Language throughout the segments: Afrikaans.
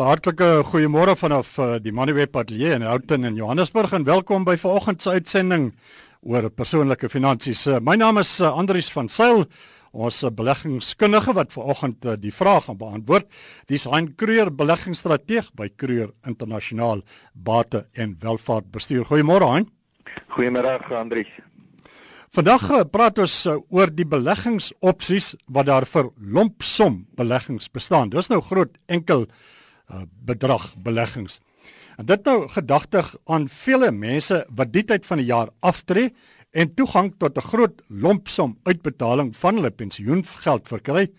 Hartlike goeiemôre vanaf uh, die Moneyweb Ateljee in Houghton in Johannesburg en welkom by vanoggend se uitsending oor persoonlike finansies. Uh, my naam is uh, Andrius van Sail, ons uh, beleggingskundige wat vanoggend uh, die vraag gaan beantwoord. Dis Hein Kreur, beleggingsstrateeg by Kreur Internasionaal Bate en Welvaart Bestuur. Goeiemôre Hein. Goeiemôre Andrius. Vandag praat ons oor die beleggingsopsies wat daar vir lompsom beleggings bestaan. Dis nou groot enkel Uh, bedrag beleggings. En dit nou gedagtig aan vele mense wat die tyd van die jaar aftree en toegang tot 'n groot lompsom uitbetaling van hulle pensioengeld verkry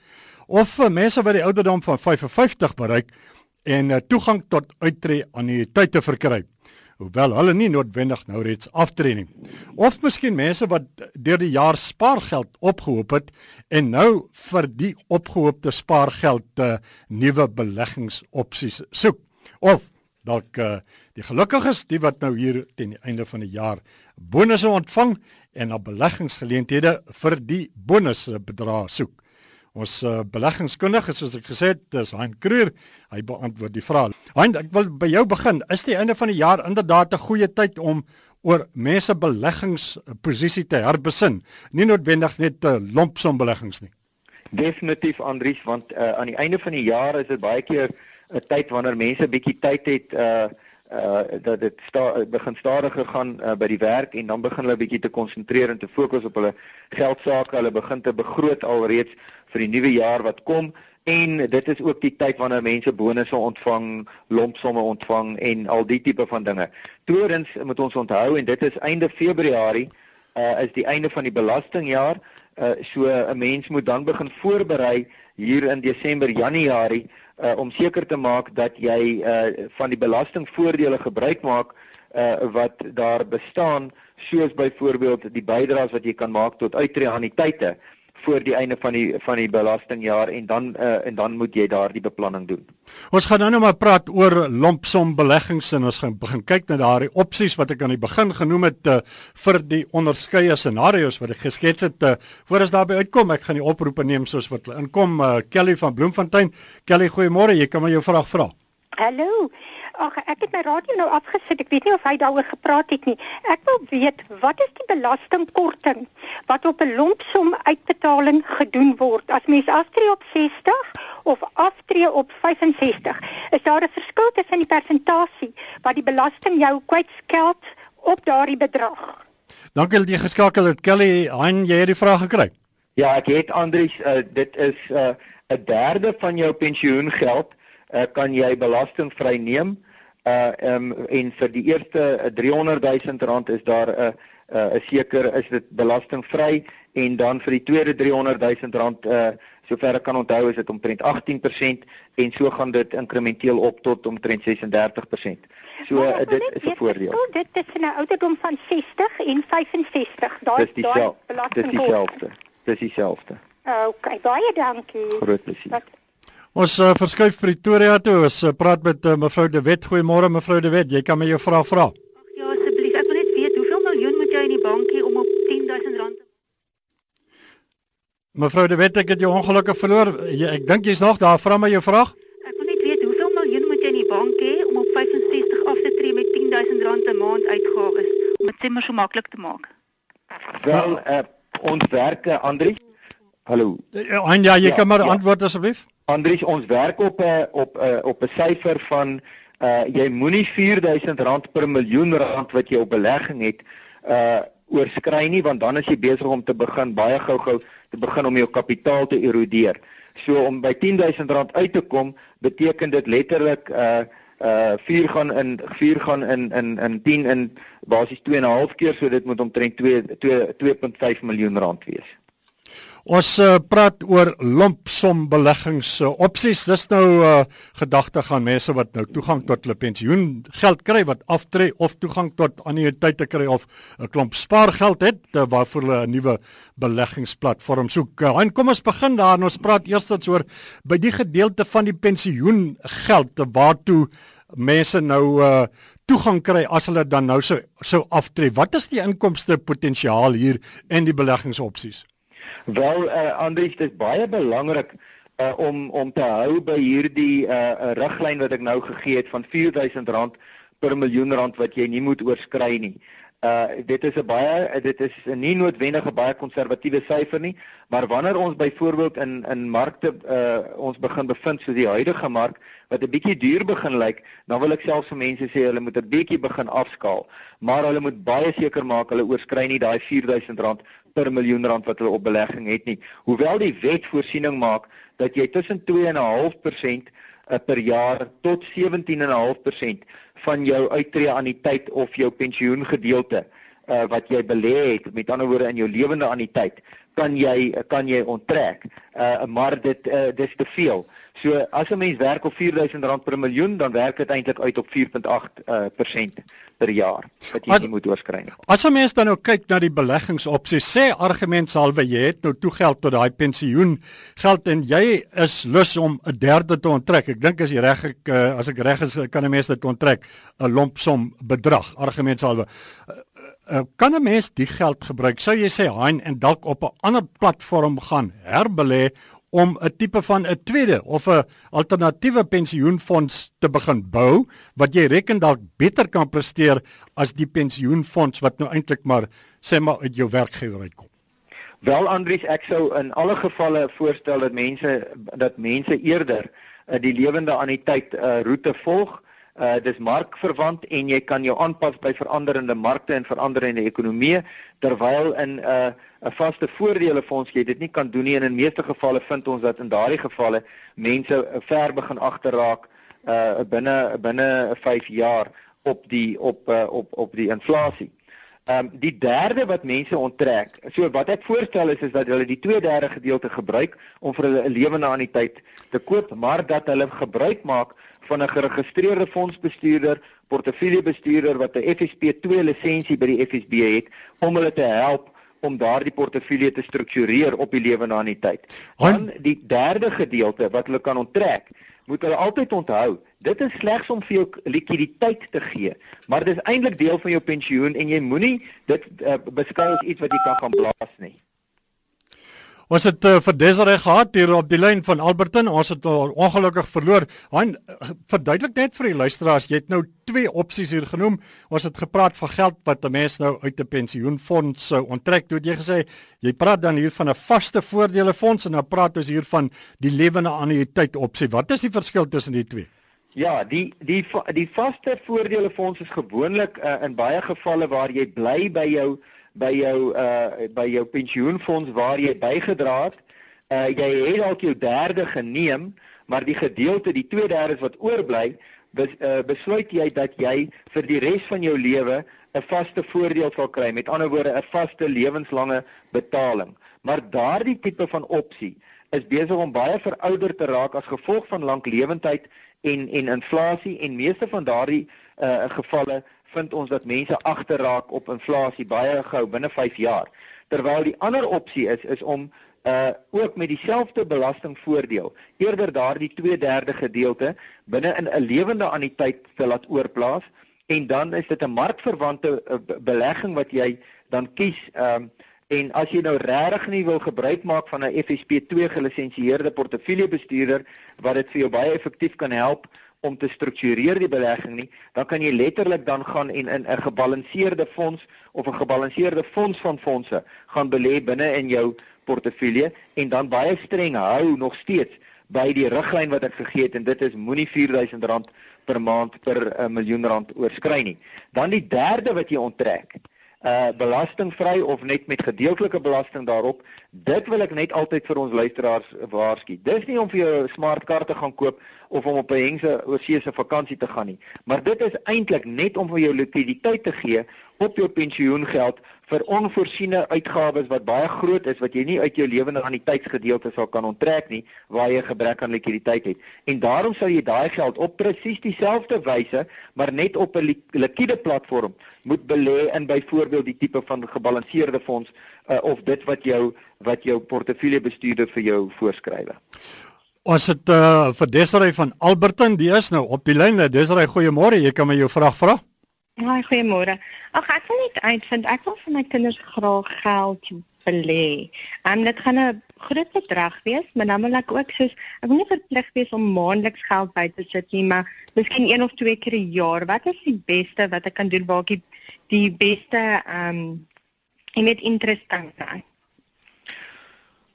of vir mense wat die ouderdom van 55 bereik en uh, toegang tot uittreë annuïteite verkry hoewel hulle nie noodwendig nou reeds aftree nie. Of miskien mense wat deur die jaar spaargeld opgehoop het en nou vir die opgehoopte spaargeld 'n uh, nuwe beleggingsopsies soek. Of dalk uh, die gelukkiges, die wat nou hier teen die einde van die jaar bonusse ontvang en na beleggingsgeleenthede vir die bonusse bedrag soek. Ons uh, beleggingskundige soos ek gesê het, dis Hein Kruer. Hy beantwoord die vraag. Hein, ek wil by jou begin. Is die einde van die jaar inderdaad 'n goeie tyd om oor mense beleggingsposisie te herbesin? Nie noodwendig net 'n uh, lompsom beleggings nie. Definitief Andries, want uh, aan die einde van die jaar is dit baie keer 'n tyd wanneer mense bietjie tyd het uh uh dat dit sta, begin stadiger gaan uh, by die werk en dan begin hulle bietjie te konsentreer en te fokus op hulle geldsaake. Hulle begin te begroot alreeds vir die nuwe jaar wat kom en dit is ook die tyd wanneer mense bonusse ontvang, lompsomme ontvang en al die tipe van dinge. Tweedens moet ons onthou en dit is einde Februarie uh is die einde van die belastingjaar. Uh so 'n mens moet dan begin voorberei hier in Desember, Januarie uh om seker te maak dat jy uh van die belastingvoordele gebruik maak uh wat daar bestaan soos byvoorbeeld die bydraes wat jy kan maak tot uittreë aan die tye voor die einde van die van die belastingjaar en dan uh, en dan moet jy daardie beplanning doen. Ons gaan nou net maar praat oor lompsom beleggings en ons gaan begin kyk na daardie opsies wat ek aan die begin genoem het uh, vir die onderskeie scenario's wat ek geskets het. Uh, voor as daarby uitkom, ek gaan die oproepe neem soos wat hulle inkom. Uh, Kelly van Bloemfontein. Kelly, goeiemôre. Jy kan my jou vraag vra. Hallo. Ag ek het my radio nou afgesit. Ek weet nie of hy daaroor gepraat het nie. Ek wil weet wat is die belastingkorting wat op 'n lompsom uitbetaling gedoen word as mens aftree op 60 of aftree op 65? Is daar 'n verskil tussen die persentasie wat die belasting jou kwytskeld op daardie bedrag? Dankie dat jy geskakel het. Kelly, han jy het die vraag gekry? Ja, ek het Andries, uh, dit is eh, 'n uh, derde van jou pensioengeld uh, kan jy belastingvry neem. Uh um, en vir die eerste 300 000 rand is daar 'n uh, 'n uh, seker is dit belastingvry en dan vir die tweede 300 000 rand uh sover ek kan onthou is dit omtrent 18% en so gaan dit inkrementeel op tot omtrent 36%. So uh, dit is 'n voordeel. Oh, dit is 'n ouderdom van 60 en 65. Daai daai belasting. Dis dieselfde. Dis dieselfde. Okay, baie dankie. Groot plesier. Ons uh, verskuif Pretoria toe. Ons uh, praat met uh, mevrou De Wet. Goeiemôre mevrou De Wet. Jy kan my jou vraag vra. Ag ja, asseblief. Ek wil net weet hoeveel miljoen moet jy in die bank hê om op 10000 rand te Mevrou De Wet, ek het jou ongelukkig verloor. Jy, ek dink jy's nog daar. Vra my jou vraag. Ek wil net weet hoeveel miljoen moet jy in die bank hê om op 65 af te tree met 10000 rand 'n maand uitgawes om dit sommer so maklik te maak. Wel, uh, ons werke Andri. Hallo. Ja, ja, jy ja, kan maar ja. antwoord asseblief. Andries, ons werk op 'n op 'n op 'n syfer van uh jy moenie R4000 per miljoen rand wat jy op belegging het uh oorskry nie want dan is jy besig om te begin baie gou-gou te begin om jou kapitaal te erodeer. So om by R10000 uit te kom, beteken dit letterlik uh uh 4 gaan in 4 gaan in in in 10 in basies 2 en 'n half keer so dit moet omtrent 2 2 2.5 miljoen rand wees. Ons uh, praat oor lompsom beleggings uh, opsies. Dis nou uh, gedagte gaan mense wat nou toegang tot hulle pensioen geld kry wat aftree of toegang tot annuïteite kry of 'n klomp spaargeld het uh, waarvoor hulle 'n nuwe beleggingsplatform soek. Uh, en kom ons begin daar en ons praat eers oor by die gedeelte van die pensioengeld waartoe mense nou uh toegang kry as hulle dan nou sou sou aftree. Wat is die inkomste potensiaal hier en die beleggingsopsies? Wel uh, Andries, dit is baie belangrik uh, om om te hou by hierdie uh, riglyn wat ek nou gegee het van R4000 per miljoen rand wat jy nie moet oorskry nie. Uh dit is 'n baie dit is nie noodwendig 'n baie konservatiewe syfer nie, maar wanneer ons byvoorbeeld in in markte uh ons begin bevind soos die huidige mark wat 'n bietjie duur begin lyk, dan wil ek selfs vir mense sê hulle moet 'n bietjie begin afskaal, maar hulle moet baie seker maak hulle oorskry nie daai R4000 per miljoen rand wat hulle op belegging het nie. Hoewel die wet voorsiening maak dat jy tussen 2.5% uh, per jaar tot 17.5% van jou uittreë anniteit of jou pensioengedeelte uh, wat jy belê het met ander woorde in jou lewende anniteit kan jy kan jy onttrek uh, maar dit uh, dis te veel so as 'n mens werk op R4000 per miljoen dan werk dit eintlik uit op 4.8% uh, per jaar wat jy as, nie moet oorskry. As 'n mens dan nou kyk na die beleggingsopsies, sê argument salwe jy het nou toegeld tot daai pensioen geld en jy is lus om 'n derde te onttrek. Ek dink as jy reg ek uh, as ek reg is kan 'n mens dit onttrek 'n lump som bedrag argument salwe. Uh, uh, kan 'n mens die geld gebruik? Sou jy sê hein en dalk op 'n ander platform gaan herbelê om 'n tipe van 'n tweede of 'n alternatiewe pensioenfonds te begin bou wat jy reken dalk beter kan presteer as die pensioenfonds wat nou eintlik maar sê maar uit jou werkgewer uitkom. Wel Andries, ek sou in alle gevalle voorstel dat mense dat mense eerder uh, die lewende anniteit uh, roete volg. Uh dis markverwant en jy kan jou aanpas by veranderende markte en veranderende ekonomieë terwyl in 'n uh, 'n vaste voordele fonds jy dit nie kan doen nie en in meeste gevalle vind ons dat in daardie gevalle mense ver begin agterraak uh binne binne 5 jaar op die op uh, op op die inflasie. Ehm um, die derde wat mense onttrek. So wat ek voorstel is is dat hulle die 2/3 gedeelte gebruik om vir hulle 'n lewende anniteit te koop, maar dat hulle gebruik maak van 'n geregistreerde fondsbestuurder, portefeuljebestuurder wat 'n FSP2 lisensie by die FSB het om hulle te help om daardie portefeulje te struktureer op die lewe na die tyd. Dan die derde gedeelte wat hulle kan onttrek, moet hulle altyd onthou, dit is slegs om vir jou likwiditeit te gee, maar dit is eintlik deel van jou pensioen en jy moenie dit uh, beskou as iets wat jy kan gaan blaas nie. Ons het uh, vir Desiree gehad hier op die lyn van Alberton. Ons het uh, ongelukkig verloor. Han uh, verduidelik net vir die luisteraars, jy het nou twee opsies hier genoem. Ons het gepraat van geld wat 'n mens nou uit 'n pensioenfonds sou onttrek. Toe het jy gesê jy praat dan hier van 'n vaste voordelefonds en nou praat ons hier van die lewende annuïteit opsie. Wat is die verskil tussen die twee? Ja, die die die vaste voordelefonds is gewoonlik uh, in baie gevalle waar jy bly by jou by jou uh by jou pensioenfonds waar jy bygedra het. Uh jy het dalk jou derde geneem, maar die gedeelte, die 2/3 wat oorbly, bes, uh, besluit jy dat jy vir die res van jou lewe 'n vaste voordeel sal kry. Met ander woorde, 'n vaste lewenslange betaling. Maar daardie tipe van opsie is besig om baie verouderd te raak as gevolg van lanklewendheid en en inflasie en meeste van daardie uh gevalle vind ons dat mense agterraak op inflasie baie gou binne 5 jaar. Terwyl die ander opsie is is om uh ook met dieselfde belastingvoordeel eerder daardie 2/3 gedeelte binne in 'n lewende anniteit te laat oorplaas en dan is dit 'n markverwante uh, belegging wat jy dan kies um en as jy nou regtig nie wil gebruik maak van 'n FSP2 gelisensieerde portefeuljebestuurder wat dit vir jou baie effektief kan help om te struktureer die belegging nie, dan kan jy letterlik dan gaan en in 'n gebalanseerde fonds of 'n gebalanseerde fonds van fondse gaan belê binne in jou portefeulje en dan baie streng hou nog steeds by die riglyn wat ek gegee het en dit is moenie R4000 per maand per 'n uh, miljoen rand oorskry nie. Dan die derde wat jy onttrek, uh belastingvry of net met gedeeltelike belasting daarop. Dit wil ek net altyd vir ons luisteraars waarsku. Dis nie om vir jou 'n smart kaart te gaan koop of om op 'n hengse oorsese vakansie te gaan nie, maar dit is eintlik net om vir jou likwiditeit te gee op jou pensioengeld vir onvoorsiene uitgawes wat baie groot is wat jy nie uit jou lewende aan die tydsgedeelte sal kan onttrek nie waar jy gebrek aan likwiditeit het. En daarom sal jy daai geld op presies dieselfde wyse, maar net op 'n likwide platform moet belê in byvoorbeeld die tipe van gebalanseerde fonds uh, of dit wat jou wat jou portefeuljebestuurder vir jou voorskryf. Ons het uh, vir Desiree van Alberton, die is nou op die lyn. Desiree, goeiemôre. Jy kan my jou vraag vra. Ja, goeiemôre. Ag ek wil net uitvind, ek wil vir my kinders graag geld belê. Ehm um, dit gaan 'n groot bedrag wees, maar dan wil ek ook soos ek wil nie verplig wees om maandeliks geld by te sit nie, maar miskien een of twee keer 'n jaar. Wat is die beste wat ek kan doen waar ek die, die beste ehm um, en met interessant is?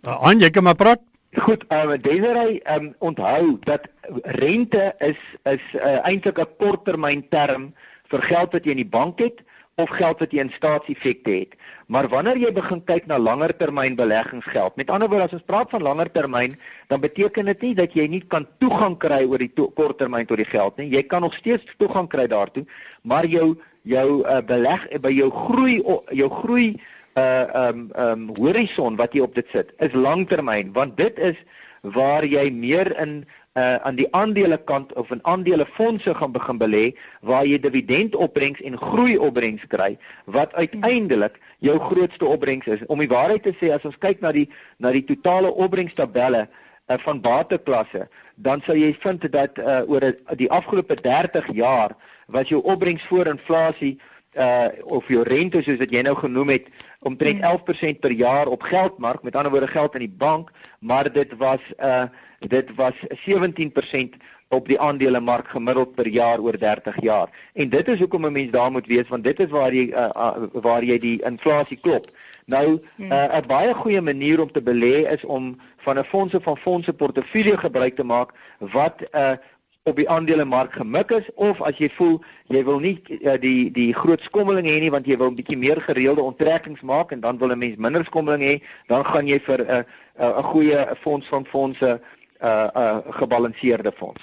Uh, Aan jy kan maar praat. Goed, uh, Desiree, um, onthou dat rente is is uh, eintlik 'n korttermynterm vir geld wat jy in die bank het of geld wat jy in staatseffekte het. Maar wanneer jy begin kyk na langer termyn beleggingsgeld, met ander woorde as ons praat van langer termyn, dan beteken dit nie dat jy nie kan toegang kry oor die kort termyn tot die geld nie. Jy kan nog steeds toegang kry daartoe, maar jou jou uh, beleg by jou groei jou groei uh um um horison wat jy op dit sit is langtermyn want dit is waar jy meer in uh aan die aandele kant of in aandelefondse gaan begin belê waar jy dividendopbrengs en groeiopbrengs kry wat uiteindelik jou grootste opbrengs is. Om die waarheid te sê as ons kyk na die na die totale opbrengstabelle uh, van bateklasse dan sal jy vind dat uh oor die afgelope 30 jaar was jou opbrengs voor inflasie uh of jou rente soos wat jy nou genoem het omtrent 11% hmm. per jaar op geldmark, met ander woorde geld in die bank, maar dit was uh dit was 17% op die aandelemark gemiddeld per jaar oor 30 jaar. En dit is hoekom 'n mens daar moet wees want dit is waar jy uh, uh, waar jy die inflasie klop. Nou 'n hmm. uh, baie goeie manier om te belê is om van 'n fondse van fondse portefeulje gebruik te maak wat 'n uh, op die aandelemark gemik is of as jy voel jy wil nie uh, die die groot skommeling hê nie want jy wil 'n bietjie meer gereelde onttrekkings maak en dan wil 'n mens minder skommeling hê, dan gaan jy vir 'n uh, 'n uh, goeie fonds van fondse 'n uh, 'n uh, gebalanseerde fonds.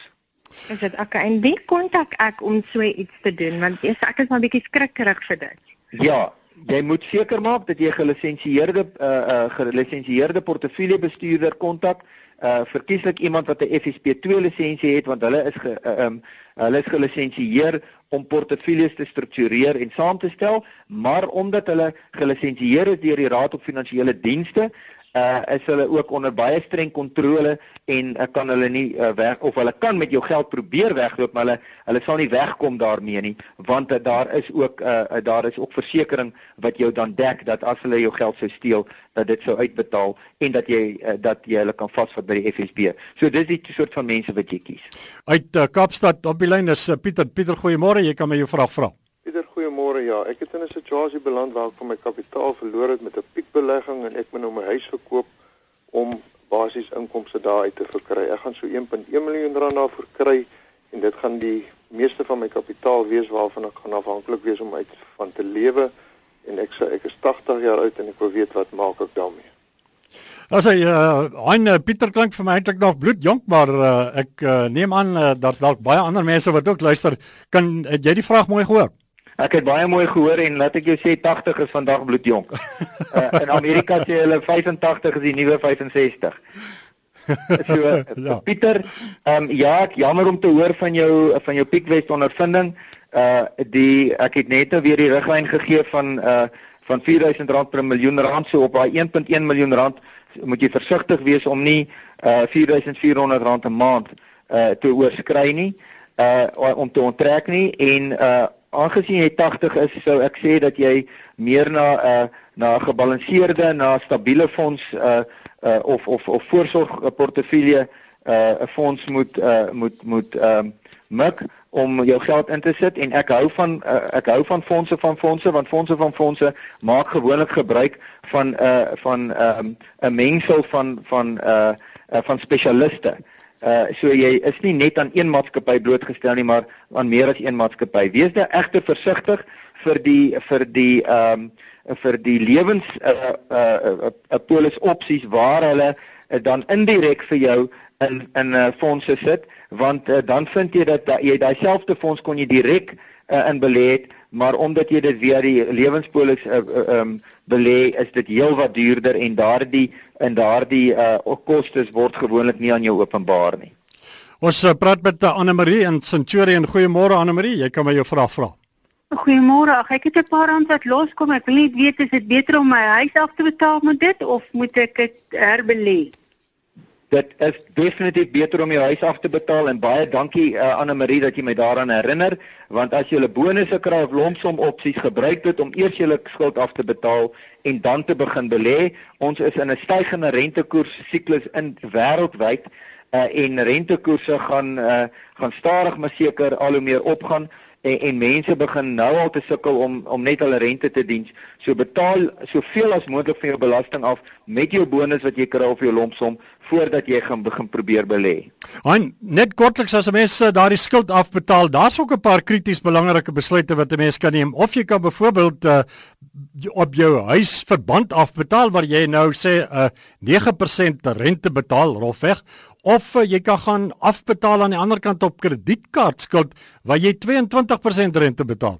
Is dit ek en wie kontak ek om so iets te doen want ek is ek is maar 'n bietjie skrikkerig vir dit. Ja, jy moet seker maak dat jy gelisensieerde 'n uh, uh, gelisensieerde portefeuljebestuurder kontak uh verkieslik iemand wat 'n FSP2 lisensie het want hulle is ge, uh, um hulle is gelisensieer om portefeuilles te struktureer en saam te stel, maar omdat hulle gelisensieer is deur die Raad op Finansiële Dienste, uh is hulle ook onder baie streng kontrole en uh, kan hulle nie uh, weg of hulle kan met jou geld probeer wegloop maar hulle hulle sal nie wegkom daarmee nie want uh, daar is ook uh, uh, daar is ook versekerings wat jou dan dek dat as hulle jou geld sou steel dat dit sou uitbetaal en dat jy uh, dat jy hulle kan vasvat by die FSB. So dis die soort van mense wat jy kies. Uit uh, Kaapstad op die lyn is uh, Pieter. Pieter, goeiemôre. Jy kan my jou vraag vra. Pieter, goeiemôre. Ja, ek het in 'n situasie beland waar ek van my kapitaal verloor het met 'n piekbelegging en ek moet nou my huis verkoop om basies inkomste daaruit te verkry. Ek gaan so 1.1 miljoen rand daarvoor kry en dit gaan die meeste van my kapitaal wees waarvan ek gaan afhanklik wees om uit van te lewe en ek sê ek is 80 jaar oud en ek wil weet wat maak ek daarmee. As hy uh hein Pieter klink vir my eintlik nog bloedjonk maar uh, ek uh, neem aan uh, daar's dalk baie ander mense wat ook luister. Kan het jy die vraag mooi gehoor? Ek het baie mooi gehoor en laat ek jou sê 80 is vandag bloedjonk. uh, in Amerika sê hulle 85 is die nuwe 65. So ja. Pieter, ehm um, ja, ek jammer om te hoor van jou van jou Piekwest ondervinding. Uh die ek het net nou weer die riglyn gegee van uh van R4000 per miljoen rand so op daai 1.1 miljoen rand moet jy versigtig wees om nie uh R4400 'n maand uh te oorskry nie uh om te onttrek nie en uh aangesien jy 80 is, sou ek sê dat jy meer na 'n uh, na 'n gebalanseerde, na 'n stabiele fonds uh, uh of of of voorsorg portefeulje uh 'n fonds moet uh moet moet ehm uh, mik om jou geld in te sit en ek hou van uh, ek hou van fondse van fondse want fondse van fondse maak gewoonlik gebruik van uh van ehm um, 'n mengsel van van uh, uh van spesialiste. Uh so jy is nie net aan een maatskappy blootgestel nie, maar aan meer as een maatskappy. Wees daar egter versigtig vir die vir die ehm um, vir die lewens 'n uh, 'n uh, 'n uh, polis opsies waar hulle uh, dan indirek vir jou in in uh, fondse sit, want uh, dan vind jy dat uh, jy daai selfde fonds kon jy direk uh, in belê het, maar omdat jy dit via die lewenspolis ehm uh, uh, um, belê, is dit heelwat duurder en daardie in daardie uh kostes word gewoonlik nie aan jou openbaar nie. Ons uh, praat met Anne Marie in Centurion. Goeiemôre Anne Marie, jy kan my jou vraag vra. Goeiemôre. Ek het 'n paar rand wat loskom. Ek wil net weet is dit beter om my huis af te betaal met dit of moet ek dit herbelê? Dit is definitief beter om jou huis af te betaal en baie dankie uh, Anne Marie dat jy my daaraan herinner want as jy 'n bonusse kry of lomsom opsies gebruik dit om eers jou skuld af te betaal en dan te begin belê. Ons is in 'n stygende rentekoers siklus in wêreldwyd uh, en rentekoerse gaan uh, gaan stadig maar seker al hoe meer opgaan en en mense begin nou al te sukkel om om net hulle rente te dien. So betaal soveel as moontlik van jou belasting af met jou bonus wat jy kry of jou lompsom voordat jy gaan begin probeer belê. En net kortliks as 'n mens eh, daardie skuld afbetaal, daar's ook 'n paar krities belangrike besluite wat 'n mens kan neem. Of jy kan byvoorbeeld uh, op jou huis verband afbetaal waar jy nou sê 'n uh, 9% rente betaal rofweg of jy kan gaan afbetaal aan die ander kant op kredietkaart skuld waar jy 22% rente betaal.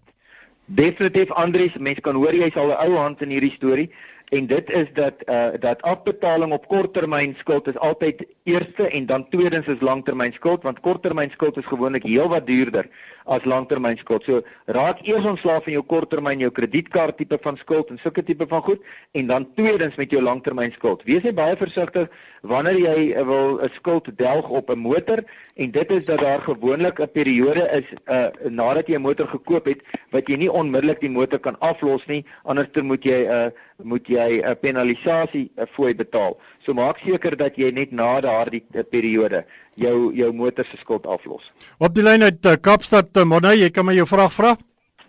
Definitief Andries, mense kan hoor jy's al 'n ou hand in hierdie storie en dit is dat uh dat afbetaling op korttermyn skuld is altyd eerste en dan tweedens is langtermyn skuld want korttermyn skuld is gewoonlik heelwat duurder as langtermyn skuld. So raak eers ontslaaf van jou korttermyn jou kredietkaart tipe van skuld en sulke tipe van goed en dan tweedens met jou langtermyn skuld. Wees net baie versigtig wanneer jy uh, wil 'n skuld delg op 'n motor en dit is dat daar gewoonlik 'n periode is uh nadat jy 'n motor gekoop het wat jy nie onmiddellik die motor kan aflos nie anders dan moet jy 'n uh, moet jy 'n penalisasie uh, fooi betaal. So maak seker dat jy net na daardie uh, periode jou jou motor se skuld aflos. Op die lyn uit uh, Kaapstad, uh, Monay, jy kan my jou vraag vra?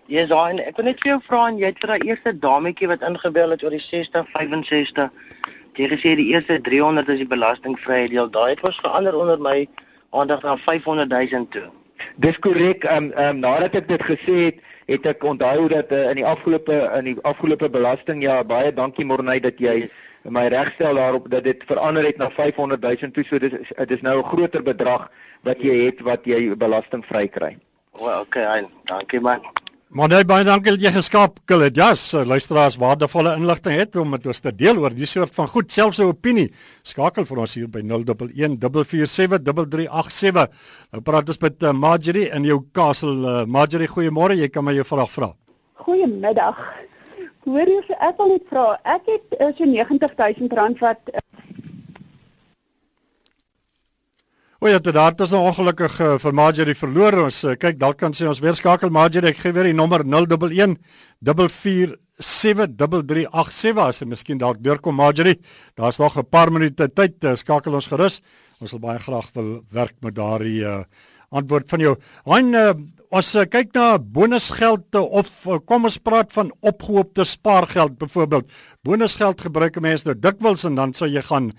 Ja, yes, ek wil net vir jou vra en jy het vir daai eerste dametjie wat ingebel het oor die 60 65. Jy gesê die eerste 300 is die belastingvrye deel. Daai het ons verander onder my aandag na 500 000 toe. Dis korrek. Ehm um, ehm um, nadat ek dit gesê het, het ek onthou dat uh, in die afgelope in die afgelope belasting ja, baie dankie Morney dat jy my regstel daarop dat dit verander het na 500 000 toe so dis dit is nou 'n groter bedrag wat jy het wat jy belastingvry kry. O, well, okay, dankie man. Maar nee, baie dankie dat jy geskakel het. Ja, yes, luisteraars waardevolle inligting het om met ons te deel oor die soort van goed, selfs 'n opinie. Skakel vir ons hier by 0114473387. Nou praat ons met uh, Marjorie in jou kasel. Uh, Marjorie, goeiemôre. Jy kan my jou vraag vra. Goeiemiddag. Hoor jy ek wil net vra. Ek het uh, so 90000 rand wat uh... O ja, dit daar is nou ongelukkig uh, vir Marjorie verloor. Ons uh, kyk dalk kan sy ons weer skakel Marjorie. Ek gee weer die nommer 011 4473387 as jy miskien dalk deurkom Marjorie. Daar's nog 'n paar minute tyd. Uh, skakel ons gerus. Ons wil baie graag wil werk met daardie uh, antwoord van jou. Hein uh, As uh, kyk na bonusgeld of uh, kom ons praat van opgehoopte spaargeld byvoorbeeld. Bonusgeld gebruik mense nou dikwels en dan sal jy gaan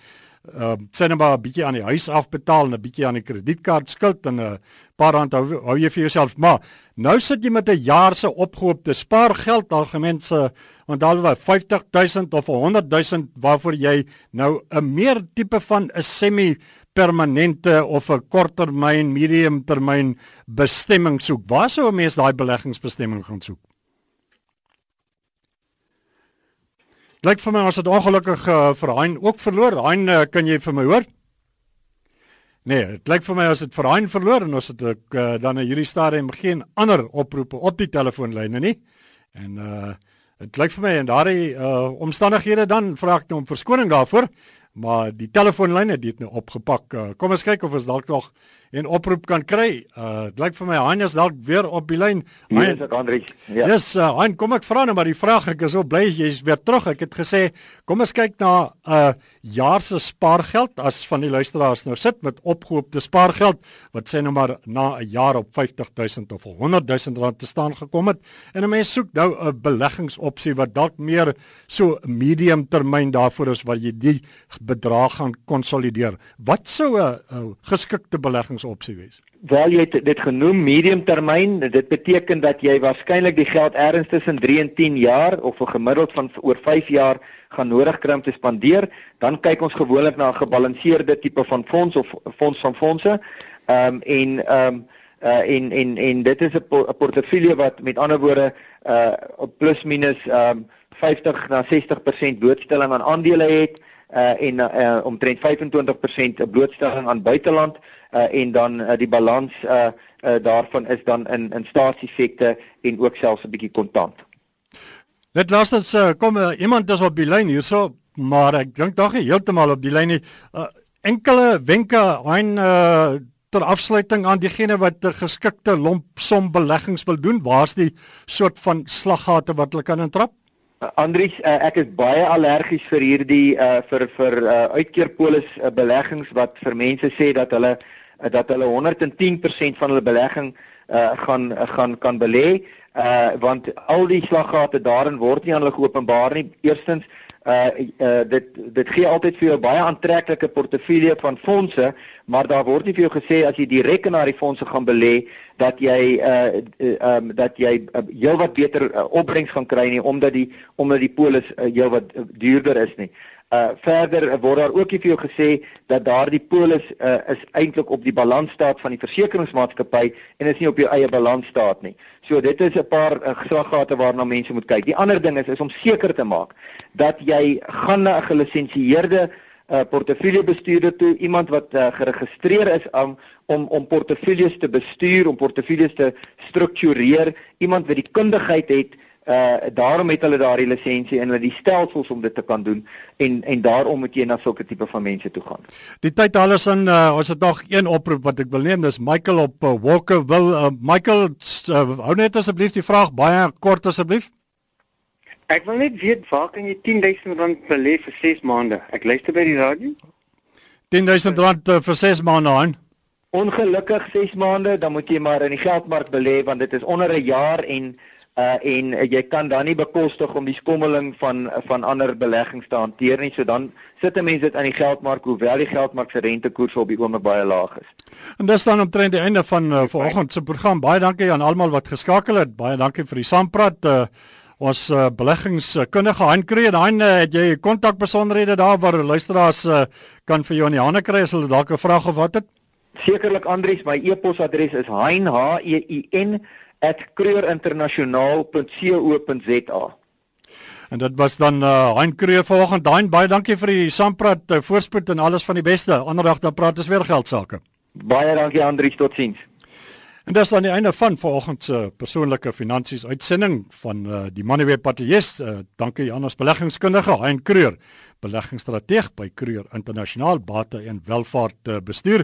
uh sê net maar 'n bietjie aan die huis afbetaal en 'n bietjie aan die kredietkaart skuld en 'n uh, paar rand hou, hou jy vir jouself. Maar nou sit jy met 'n jaar se opgehoopte spaargeld algemeen se want was 50000 of 100000 waarvoor jy nou 'n meer tipe van 'n semi permanente of 'n korttermyn, medium termyn bestemming soek. Waar sou 'n mens daai beleggingsbestemming gaan soek? Lyk vir my as dit ongelukkig uh, vir Hein ook verloor. Hein, uh, kan jy vir my hoor? Nee, dit lyk vir my as dit vir Hein verloor en ons het ook uh, dan in hierdie stadium geen ander oproepe op die telefoonlyne nie. En uh dit lyk vir my en daardie uh omstandighede dan vra ek nou om verskoning daarvoor maar die telefoonlyn het dit nou opgepak. Uh, kom ons kyk of ons dalk nog 'n oproep kan kry. Uh dit lyk vir my Hein is dalk weer op die lyn. Hein, yes, ek Andries. Ja. Yes, uh, Hein, kom ek vra nou maar die vraag. Ek is so bly jy's weer terug. Ek het gesê kom ons kyk na 'n uh, jaar se spaargeld as van die luisteraars nou sit met opgehoopte spaargeld wat sê nou maar na 'n jaar op 50000 of 100000 rand te staan gekom het en 'n mens soek nou 'n beleggingsopsie wat dalk meer so medium termyn daarvoor is wat jy die bedrag gaan konsolideer. Wat sou 'n geskikte beleggingsopsie wees? Wel jy het dit genoem medium termyn, dit beteken dat jy waarskynlik die geld ergens tussen 3 en 10 jaar of 'n gemiddeld van oor 5 jaar gaan nodig kry om te spandeer, dan kyk ons gewoonlik na 'n gebalanseerde tipe van fonds of fonds van fondse. Ehm um, en ehm um, uh en en en dit is 'n portefeulje wat met ander woorde uh plus minus ehm um, 50 na 60% blootstelling aan aandele het uh en uh omtrent 25% 'n blootstelling aan buiteland uh en dan uh, die balans uh, uh daarvan is dan in in staatseffekte en ook selfs 'n bietjie kontant. Net laastens uh, kom uh, iemand is op die lyn hierso, maar ek dink dalk nie heeltemal op die lyn nie. Uh enkele wenke aan uh ter afsluiting aan diegene wat 'n geskikte lomp som beleggings wil doen? Waar's die soort van slaggate wat hulle kan intrap? Andries, uh, ek is baie allergies vir hierdie uh vir vir uh uitkeerpolis uh, beleggings wat vir mense sê dat hulle uh, dat hulle 110% van hulle belegging uh gaan uh, gaan kan belê uh want al die slaggate daarin word nie aan hulle geopenbaar nie. Eerstens uh uh dit dit gee altyd vir jou baie aantreklike portefeulje van fondse, maar daar word nie vir jou gesê as jy direk in daardie fondse gaan belê dat jy uh ehm uh, um, dat jy uh, heelwat beter uh, opbrengs gaan kry nie omdat die omdat die polis uh, heelwat uh, duurder is nie. Uh verder word daar ook vir jou gesê dat daardie polis uh, is eintlik op die balansstaat van die versekeringsmaatskappy en is nie op jou eie balansstaat nie. So dit is 'n paar uh, geslaggate waarna mense moet kyk. Die ander ding is is om seker te maak dat jy gaan na 'n gelisensieerde uh, portefeuljebestuurder toe, iemand wat uh, geregistreer is om om om portefeuilles te bestuur, om portefeuilles te struktureer, iemand wat die kundigheid het uh daarom het hulle daardie lisensie en hulle die stelsels om dit te kan doen en en daarom moet jy na sulke tipe van mense toe gaan. Die tyd alles in uh ons het nog een oproep wat ek wil neem dis Michael op uh, Walker wil uh, Michael uh, hou net asseblief die vraag baie kort asseblief. Ek wil net weet waar kan jy 10000 rand belê vir 6 maande? Ek luister by die radio. 10000 rand uh, vir 6 maande aan. Ongelukkig 6 maande, dan moet jy maar in die geldmark belê want dit is onder 'n jaar en uh en uh, jy kan dan nie bekostig om die skommeling van van ander beleggings te hanteer nie. So dan sit 'n mens dit aan die geldmark hoewel die geldmark se rentekoers op die oomblik baie laag is. En dis dan omtrent die einde van uh, vanoggend se program. Baie dankie aan almal wat geskakel het. Baie dankie vir die saampraat. Uh, ons uh, beleggingskundige Hein Kree, Hein, uh, het jy kontak besonderhede daar waar luisteraars uh, kan vir jou in die hande kry as hulle dalk 'n vraag of wat het? Sekerlik Andries, my e-posadres is hein h e i n @kreurinternasionaal.co.za. En dit was dan uh, Hein Kreur vanoggend. Hein, baie dankie vir die saampraat, uh, voorspoed en alles van die beste. Anderdag dan praat ons weer geld sake. Baie dankie Andrius, totsiens. En dis aan die einde van vanoggend se persoonlike finansies uitsending van uh, die Moneyweb Patelies. Uh, dankie aan ons beleggingskundige Hein Kreur, beleggingsstrateeg by Kreur Internasionaal Bate en Welvaart uh, Bestuur.